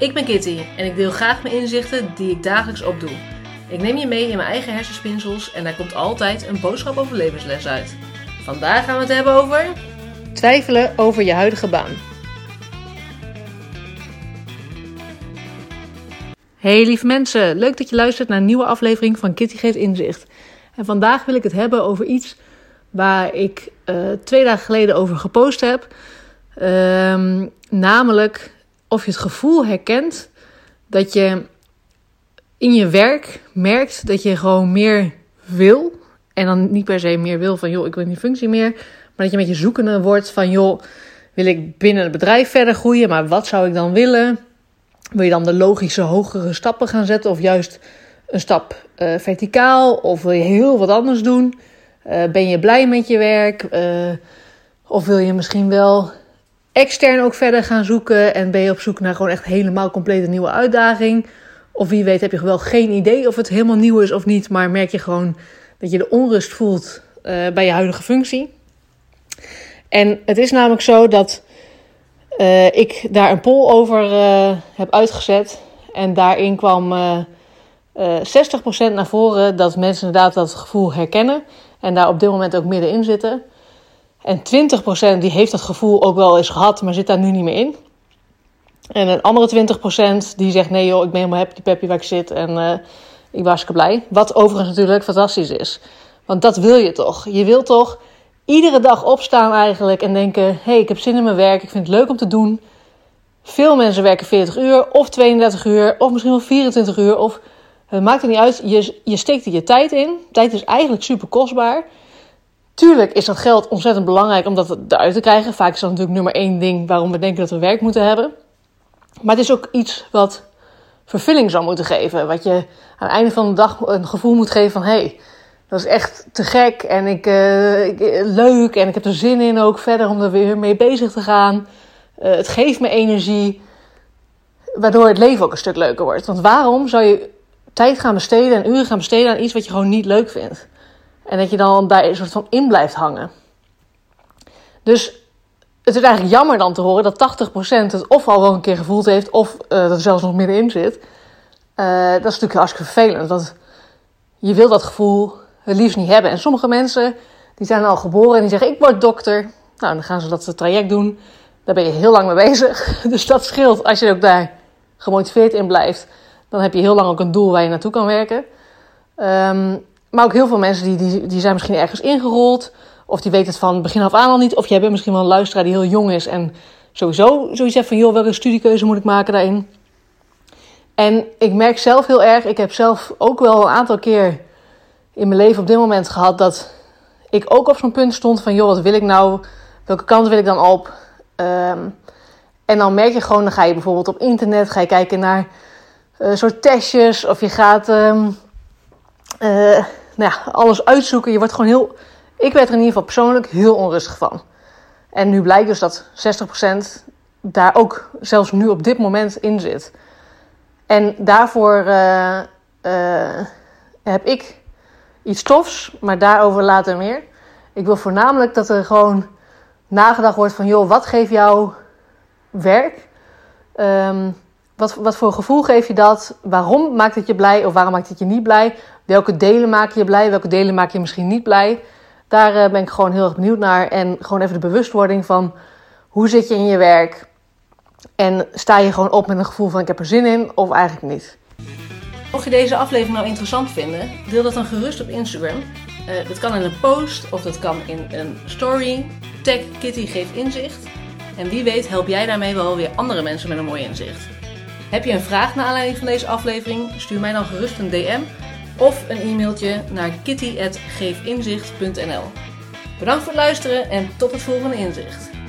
Ik ben Kitty en ik deel graag mijn inzichten die ik dagelijks opdoe. Ik neem je mee in mijn eigen hersenspinsels en daar komt altijd een boodschap over levensles uit. Vandaag gaan we het hebben over. Twijfelen over je huidige baan. Hey lieve mensen, leuk dat je luistert naar een nieuwe aflevering van Kitty Geeft Inzicht. En vandaag wil ik het hebben over iets waar ik uh, twee dagen geleden over gepost heb. Uh, namelijk of je het gevoel herkent dat je in je werk merkt dat je gewoon meer wil. En dan niet per se meer wil van joh, ik wil die functie meer. Maar dat je met je zoekende wordt van joh, wil ik binnen het bedrijf verder groeien, maar wat zou ik dan willen? Wil je dan de logische hogere stappen gaan zetten of juist een stap uh, verticaal? Of wil je heel wat anders doen? Uh, ben je blij met je werk? Uh, of wil je misschien wel extern ook verder gaan zoeken en ben je op zoek naar gewoon echt helemaal compleet een nieuwe uitdaging? Of wie weet heb je wel geen idee of het helemaal nieuw is of niet, maar merk je gewoon dat je de onrust voelt bij je huidige functie? En het is namelijk zo dat uh, ik daar een poll over uh, heb uitgezet. En daarin kwam uh, 60% naar voren dat mensen inderdaad dat gevoel herkennen. En daar op dit moment ook middenin zitten. En 20% die heeft dat gevoel ook wel eens gehad, maar zit daar nu niet meer in. En een andere 20% die zegt: nee joh, ik ben helemaal happy peppy waar ik zit. En ik was blij. Wat overigens natuurlijk fantastisch is. Want dat wil je toch? Je wilt toch iedere dag opstaan eigenlijk en denken: hé, hey, ik heb zin in mijn werk, ik vind het leuk om te doen. Veel mensen werken 40 uur of 32 uur of misschien wel 24 uur. Of, het maakt er niet uit, je, je steekt er je tijd in. Tijd is eigenlijk super kostbaar. Tuurlijk is dat geld ontzettend belangrijk om dat eruit te krijgen. Vaak is dat natuurlijk nummer één ding waarom we denken dat we werk moeten hebben. Maar het is ook iets wat vervulling zou moeten geven. Wat je aan het einde van de dag een gevoel moet geven van... hé, hey, dat is echt te gek en ik, uh, ik, leuk en ik heb er zin in ook verder om er weer mee bezig te gaan. Uh, het geeft me energie, waardoor het leven ook een stuk leuker wordt. Want waarom zou je tijd gaan besteden en uren gaan besteden aan iets wat je gewoon niet leuk vindt? En dat je dan daar een soort van in blijft hangen. Dus het is eigenlijk jammer dan te horen dat 80% het of al wel een keer gevoeld heeft, of uh, dat er zelfs nog middenin zit. dat is natuurlijk hartstikke vervelend, want je wil dat gevoel het liefst niet hebben. En sommige mensen die zijn al geboren en die zeggen: Ik word dokter. Nou, dan gaan ze dat traject doen. Daar ben je heel lang mee bezig. Dus dat scheelt als je ook daar gemotiveerd in blijft. Dan heb je heel lang ook een doel waar je naartoe kan werken. Um, maar ook heel veel mensen die, die, die zijn misschien ergens ingerold. Of die weten het van begin af aan al niet. Of je hebt misschien wel een luisteraar die heel jong is. En sowieso zoiets van, joh, welke studiekeuze moet ik maken daarin? En ik merk zelf heel erg, ik heb zelf ook wel een aantal keer in mijn leven op dit moment gehad dat ik ook op zo'n punt stond van, joh, wat wil ik nou? Welke kant wil ik dan op? Um, en dan merk je gewoon, dan ga je bijvoorbeeld op internet, ga je kijken naar uh, soort testjes of je gaat um, uh, nou ja, alles uitzoeken. Je wordt gewoon heel, ik werd er in ieder geval persoonlijk heel onrustig van. En nu blijkt dus dat 60% daar ook zelfs nu op dit moment in zit. En daarvoor uh, heb ik iets tofs, maar daarover later meer. Ik wil voornamelijk dat er gewoon nagedacht wordt van, joh, wat geeft jou werk? Um, wat, wat voor gevoel geef je dat? Waarom maakt het je blij of waarom maakt het je niet blij? Welke delen maak je blij? Welke delen maak je misschien niet blij? Daar uh, ben ik gewoon heel erg benieuwd naar. En gewoon even de bewustwording van hoe zit je in je werk? En sta je gewoon op met een gevoel van ik heb er zin in of eigenlijk niet? Mocht je deze aflevering nou interessant vinden, deel dat dan gerust op Instagram. Uh, dat kan in een post of dat kan in een story. Tag Kitty geeft inzicht. En wie weet help jij daarmee wel weer andere mensen met een mooi inzicht. Heb je een vraag naar aanleiding van deze aflevering? Stuur mij dan gerust een DM of een e-mailtje naar kitty.geefinzicht.nl Bedankt voor het luisteren en tot het volgende inzicht.